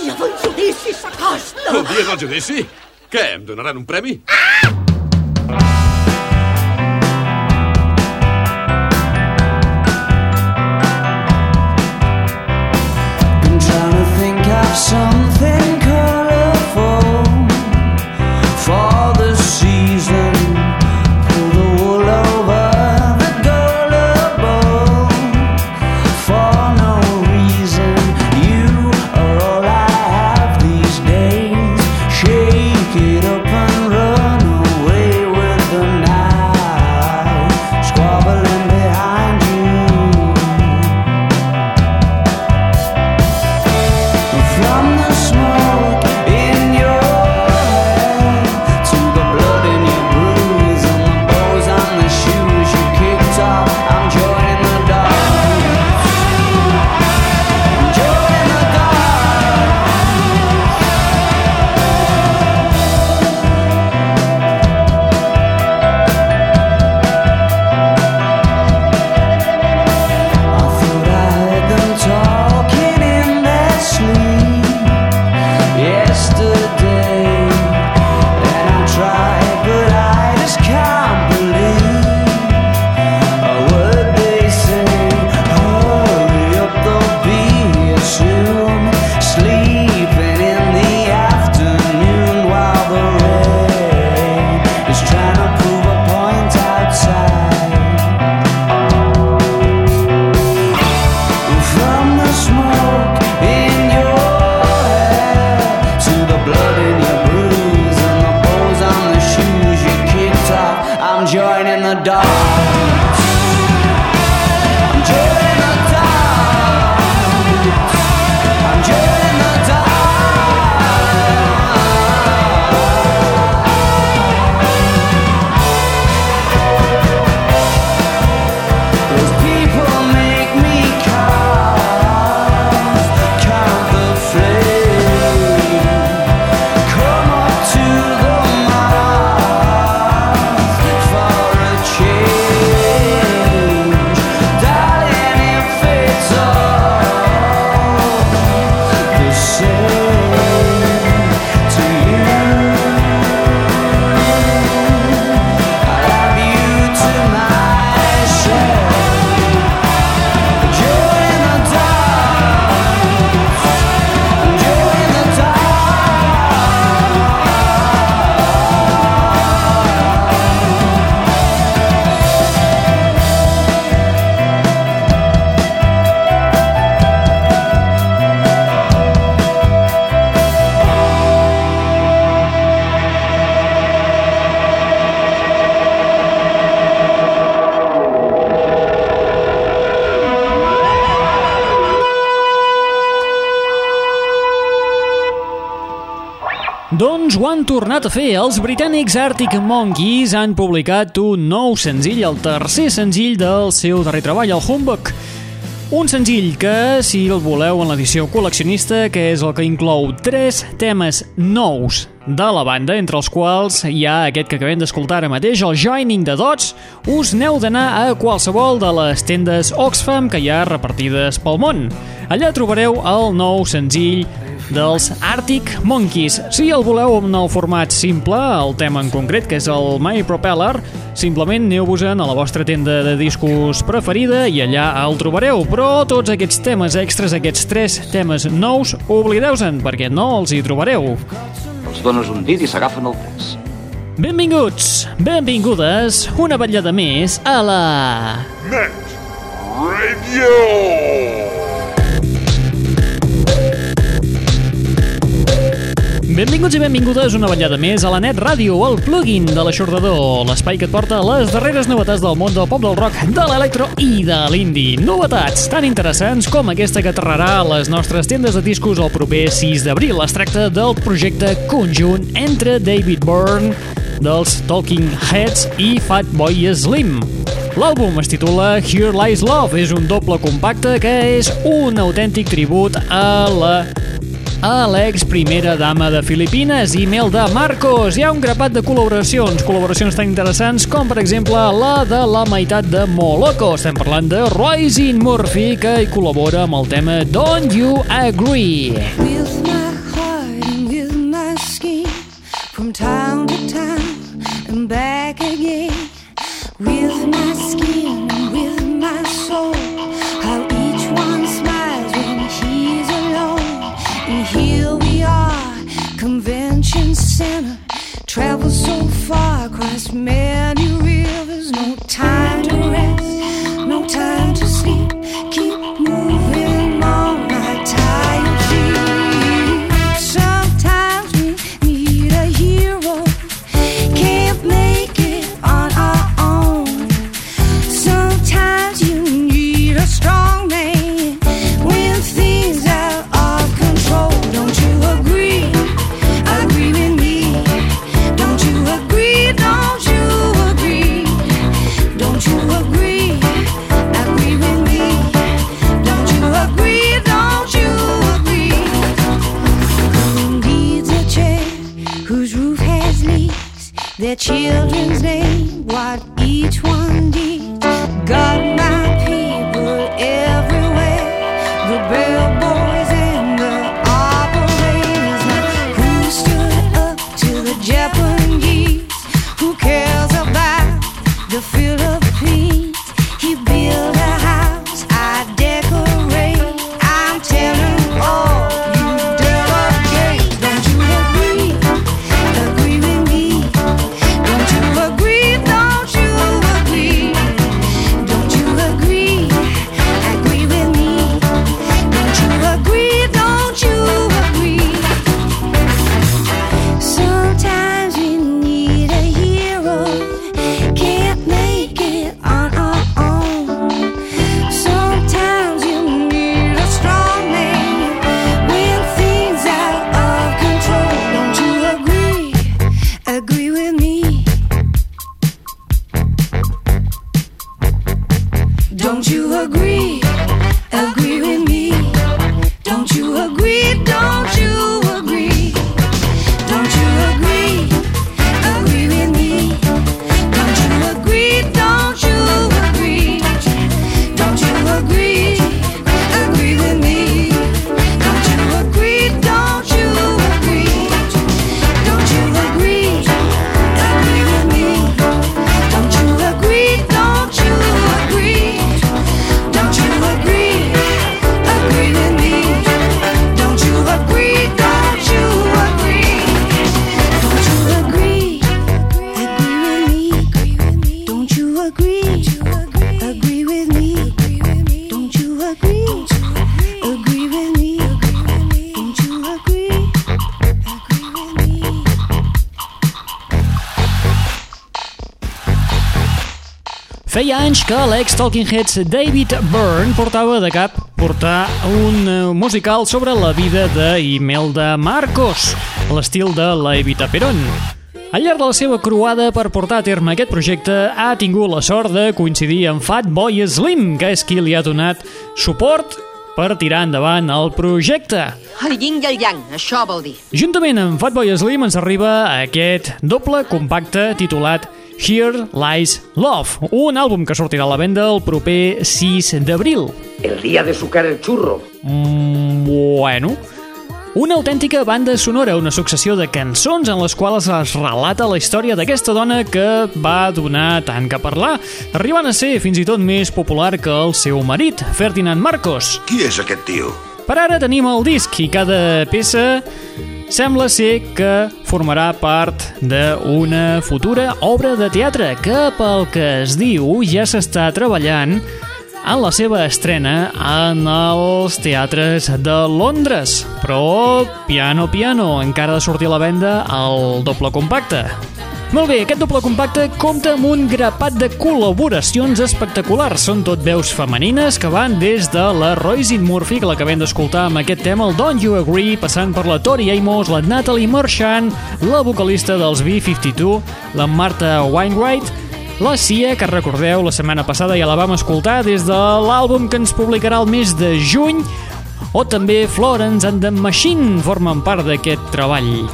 dia del judici s'acosta. El dia del judici? Què, em donaran un premi? Been trying Doncs ho han tornat a fer. Els britànics Arctic Monkeys han publicat un nou senzill, el tercer senzill del seu darrer treball, el Humbug. Un senzill que, si el voleu en l'edició col·leccionista, que és el que inclou tres temes nous de la banda, entre els quals hi ha aquest que acabem d'escoltar ara mateix, el Joining the Dots, us n'heu d'anar a qualsevol de les tendes Oxfam que hi ha repartides pel món. Allà trobareu el nou senzill dels Arctic Monkeys. Si el voleu en el format simple, el tema en concret, que és el My Propeller, simplement aneu-vos-en a la vostra tenda de discos preferida i allà el trobareu. Però tots aquests temes extras, aquests tres temes nous, oblideu-se'n, perquè no els hi trobareu. Els dones un dit i s'agafen el pes. Benvinguts, benvingudes, una vetllada més a la... Net Radio! Benvinguts i benvingudes una vetllada més a la Net Ràdio, el plugin de l'aixordador, l'espai que et porta les darreres novetats del món del pop del rock, de l'electro i de l'indie. Novetats tan interessants com aquesta que aterrarà a les nostres tendes de discos el proper 6 d'abril. Es tracta del projecte conjunt entre David Byrne dels Talking Heads i Fatboy Slim. L'àlbum es titula Here Lies Love, és un doble compacte que és un autèntic tribut a la a l'ex primera dama de Filipines, Imelda Marcos. Hi ha un grapat de col·laboracions, col·laboracions tan interessants com, per exemple, la de la meitat de Moloko. Estem parlant de Roisin Murphy, que hi col·labora amb el tema Don't You Agree. With me anys que l'ex Talking Heads David Byrne portava de cap portar un eh, musical sobre la vida d'Imelda Marcos, a l'estil de la Evita Perón. Al llarg de la seva croada per portar a terme aquest projecte, ha tingut la sort de coincidir amb Fatboy Slim, que és qui li ha donat suport per tirar endavant el projecte. El yin i el yang, això vol dir. Juntament amb Fatboy Slim ens arriba aquest doble compacte titulat Here Lies Love, un àlbum que sortirà a la venda el proper 6 d'abril. El día de sucar el churro. Mm, bueno... Una autèntica banda sonora, una successió de cançons en les quals es relata la història d'aquesta dona que va donar tant que parlar, arribant a ser fins i tot més popular que el seu marit, Ferdinand Marcos. Qui és aquest tio? Per ara tenim el disc i cada peça sembla ser que formarà part d'una futura obra de teatre que, pel que es diu, ja s'està treballant en la seva estrena en els teatres de Londres. Però, piano, piano, encara ha de sortir a la venda el doble compacte. Molt bé, aquest doble compacte compta amb un grapat de col·laboracions espectaculars. Són tot veus femenines que van des de la Roisin Murphy, que l'acabem d'escoltar amb aquest tema, el Don't You Agree, passant per la Tori Amos, la Natalie Marchand, la vocalista dels B-52, la Marta Wainwright, la Cia, que recordeu, la setmana passada ja la vam escoltar des de l'àlbum que ens publicarà el mes de juny, o també Florence and the Machine formen part d'aquest treball.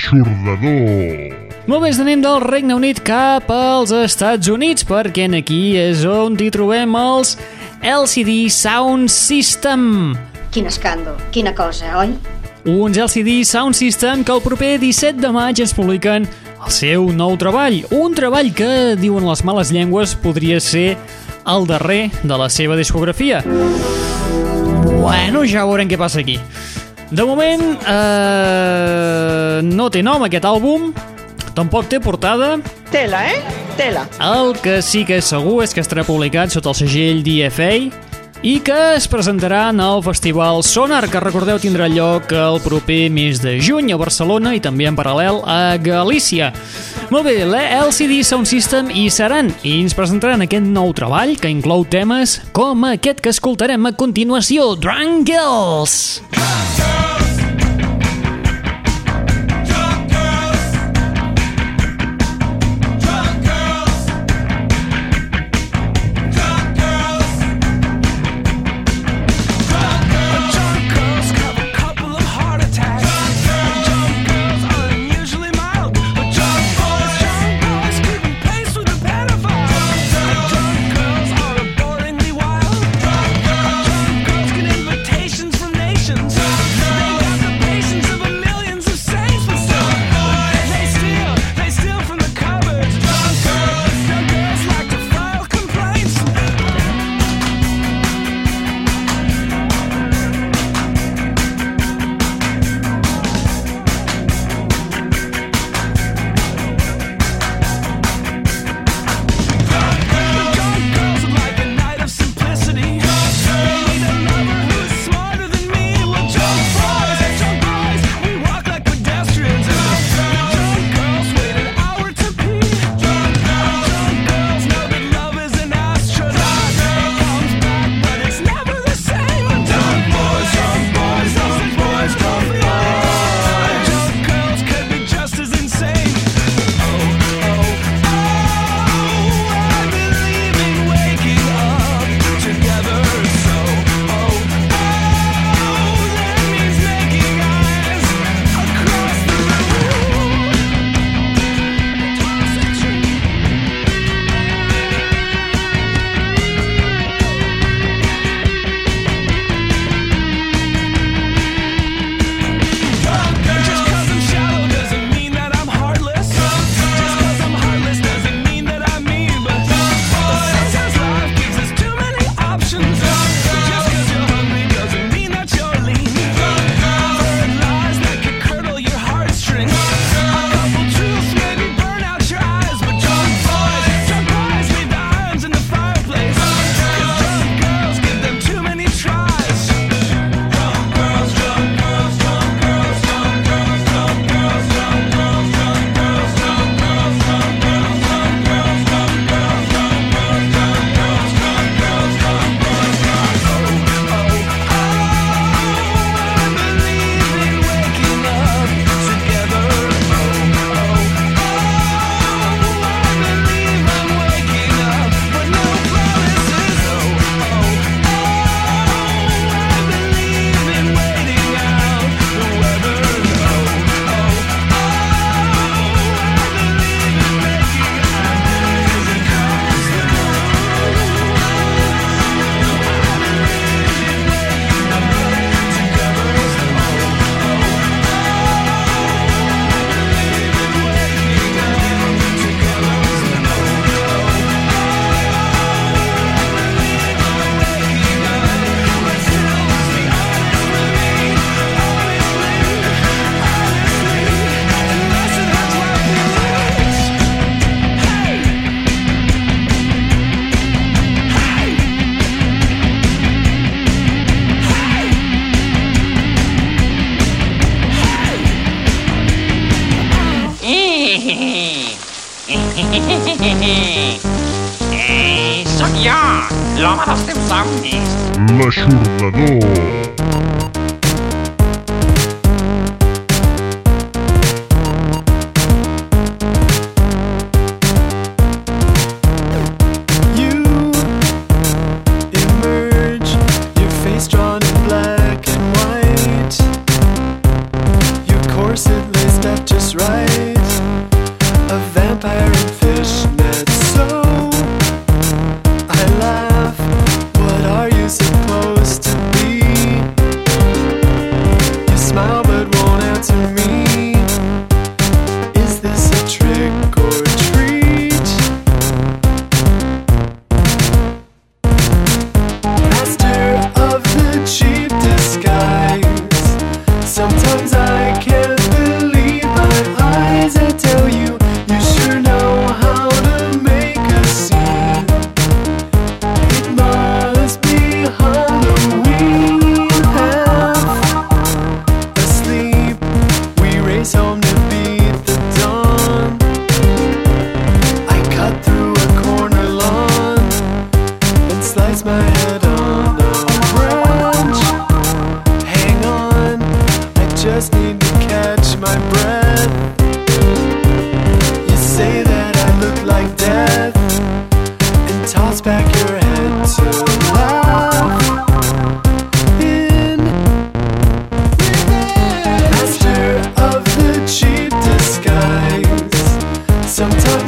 L'aixordador. Molt bé, ens anem del Regne Unit cap als Estats Units, perquè en aquí és on hi trobem els LCD Sound System. Quin escàndol, quina cosa, oi? Uns LCD Sound System que el proper 17 de maig ens publiquen el seu nou treball. Un treball que, diuen les males llengües, podria ser el darrer de la seva discografia. Bueno, ja veurem què passa aquí. De moment, eh, no té nom aquest àlbum, tampoc té portada. Tela, eh? Tela. El que sí que és segur és que estarà publicat sota el segell DFA i que es presentarà en el Festival Sonar, que recordeu tindrà lloc el proper mes de juny a Barcelona i també en paral·lel a Galícia. Molt bé, la LCD Sound System hi seran i ens presentaran aquest nou treball que inclou temes com aquest que escoltarem a continuació, Drunk Girls. Eh,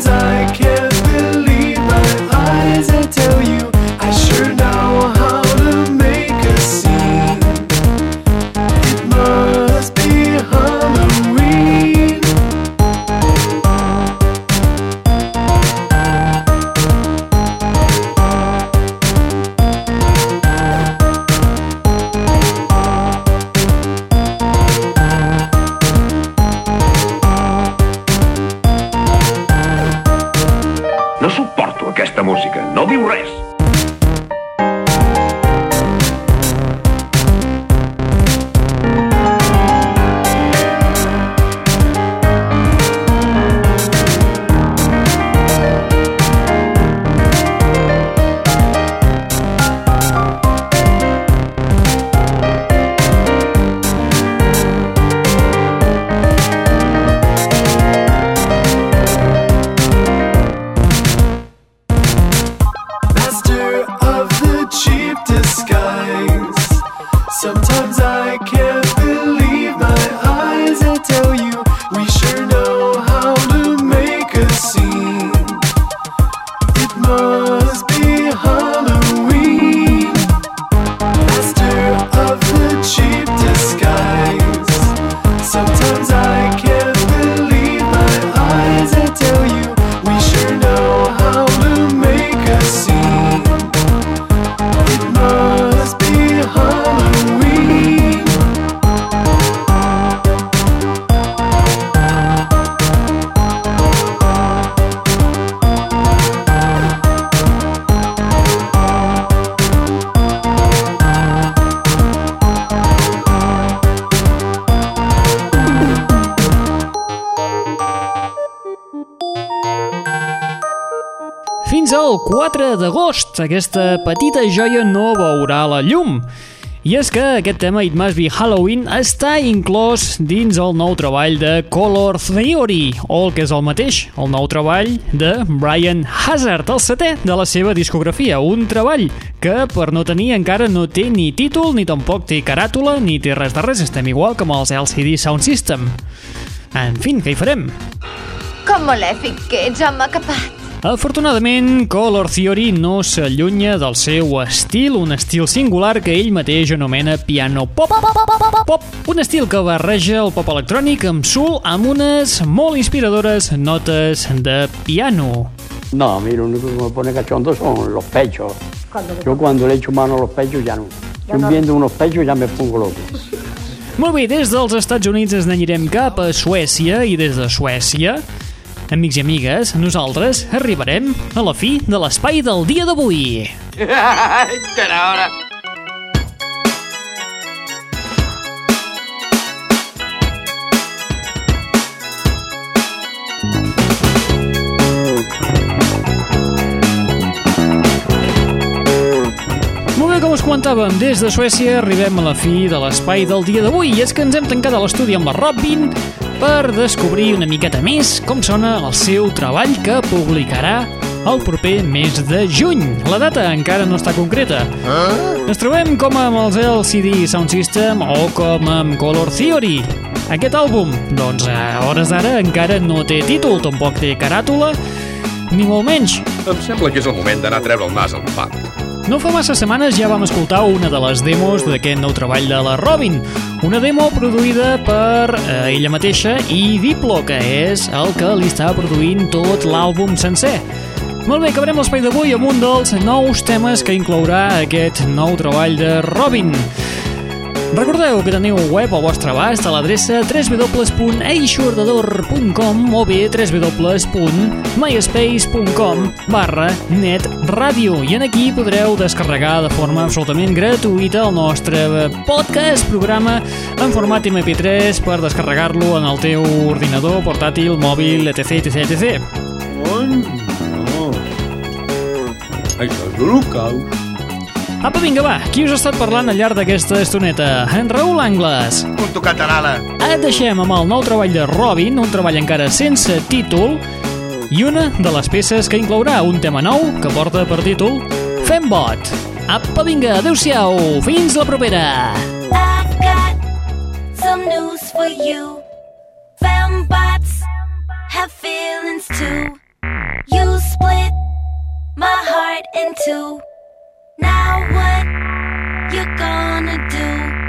I can't believe my eyes. I tell you. 4 d'agost, aquesta petita joia no veurà la llum. I és que aquest tema, It Must Be Halloween, està inclòs dins el nou treball de Color Theory, o el que és el mateix, el nou treball de Brian Hazard, el setè de la seva discografia. Un treball que, per no tenir, encara no té ni títol, ni tampoc té caràtula, ni té res de res. Estem igual com els LCD Sound System. En fi, què hi farem? Com molèfic que ets, home capat. Afortunadament, Color Theory no s'allunya del seu estil, un estil singular que ell mateix anomena piano pop, pop, pop, pop, pop, un estil que barreja el pop electrònic amb soul amb unes molt inspiradores notes de piano. No, a mí lo único que me pone cachondo son los pechos. Yo cuando le echo mano a los pechos ya no. Yo viendo unos pechos ya me pongo loco. Molt bé, des dels Estats Units ens n'anirem cap a Suècia i des de Suècia, amics i amigues, nosaltres arribarem a la fi de l'espai del dia d'avui. Hora. Molt bé, com us comentàvem, des de Suècia arribem a la fi de l'espai del dia d'avui i és que ens hem tancat a l'estudi amb la Robin per descobrir una miqueta més com sona el seu treball que publicarà el proper mes de juny. La data encara no està concreta. Ens trobem com amb els LCD Sound System o com amb Color Theory. Aquest àlbum, doncs a hores d'ara encara no té títol, tampoc té caràtula, ni molt menys. Em sembla que és el moment d'anar a treure el nas al pap. No fa massa setmanes ja vam escoltar una de les demos d'aquest nou treball de la Robin, una demo produïda per eh, ella mateixa i Diplo, que és el que li està produint tot l'àlbum sencer. Molt bé, acabarem l'espai d'avui amb un dels nous temes que inclourà aquest nou treball de Robin. Recordeu que teniu web al vostre abast a l'adreça www.eixordador.com o bé www.myspace.com barra netradio i en aquí podreu descarregar de forma absolutament gratuïta el nostre podcast, programa en format MP3 per descarregar-lo en el teu ordinador, portàtil, mòbil, etc, etc, etc. Això és l'holocaust. Apa, vinga, va, qui us ha estat parlant al llarg d'aquesta estoneta? En Raül Angles. Un tocat a l'ala. Et deixem amb el nou treball de Robin, un treball encara sense títol, i una de les peces que inclourà un tema nou que porta per títol Fembot. Apa, vinga, adeu-siau, fins la propera! I've got some news for you. Fembots have feelings too. You split my heart in two. Now what you gonna do?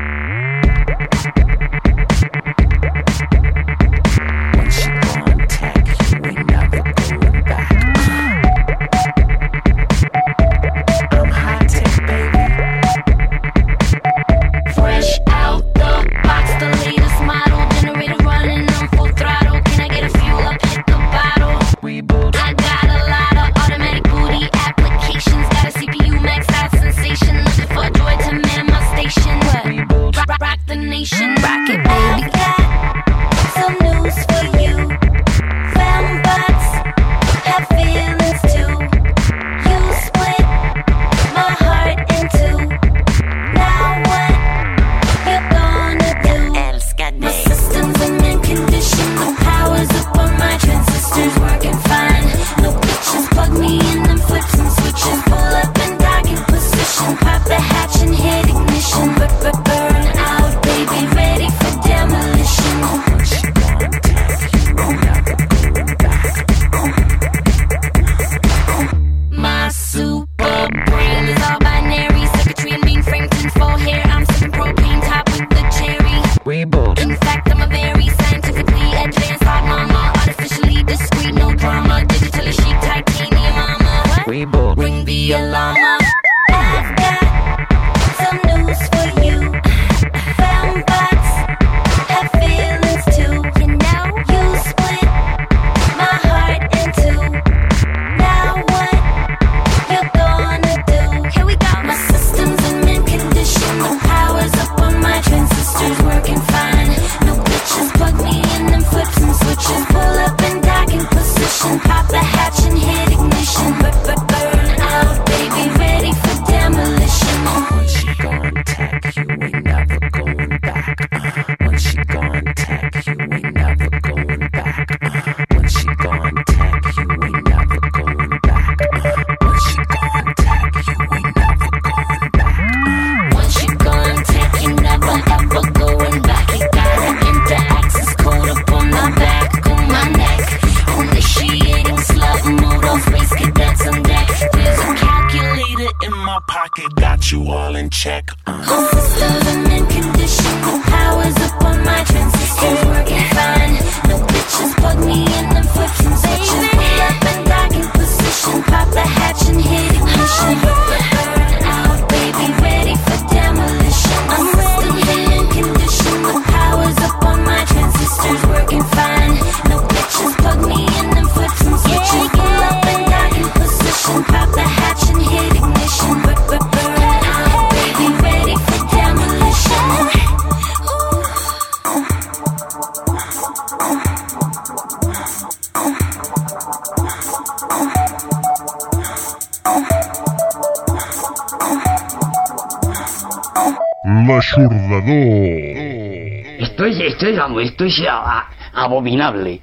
Esto es, esto es, vamos, esto es ah, abominable.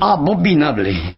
Abominable.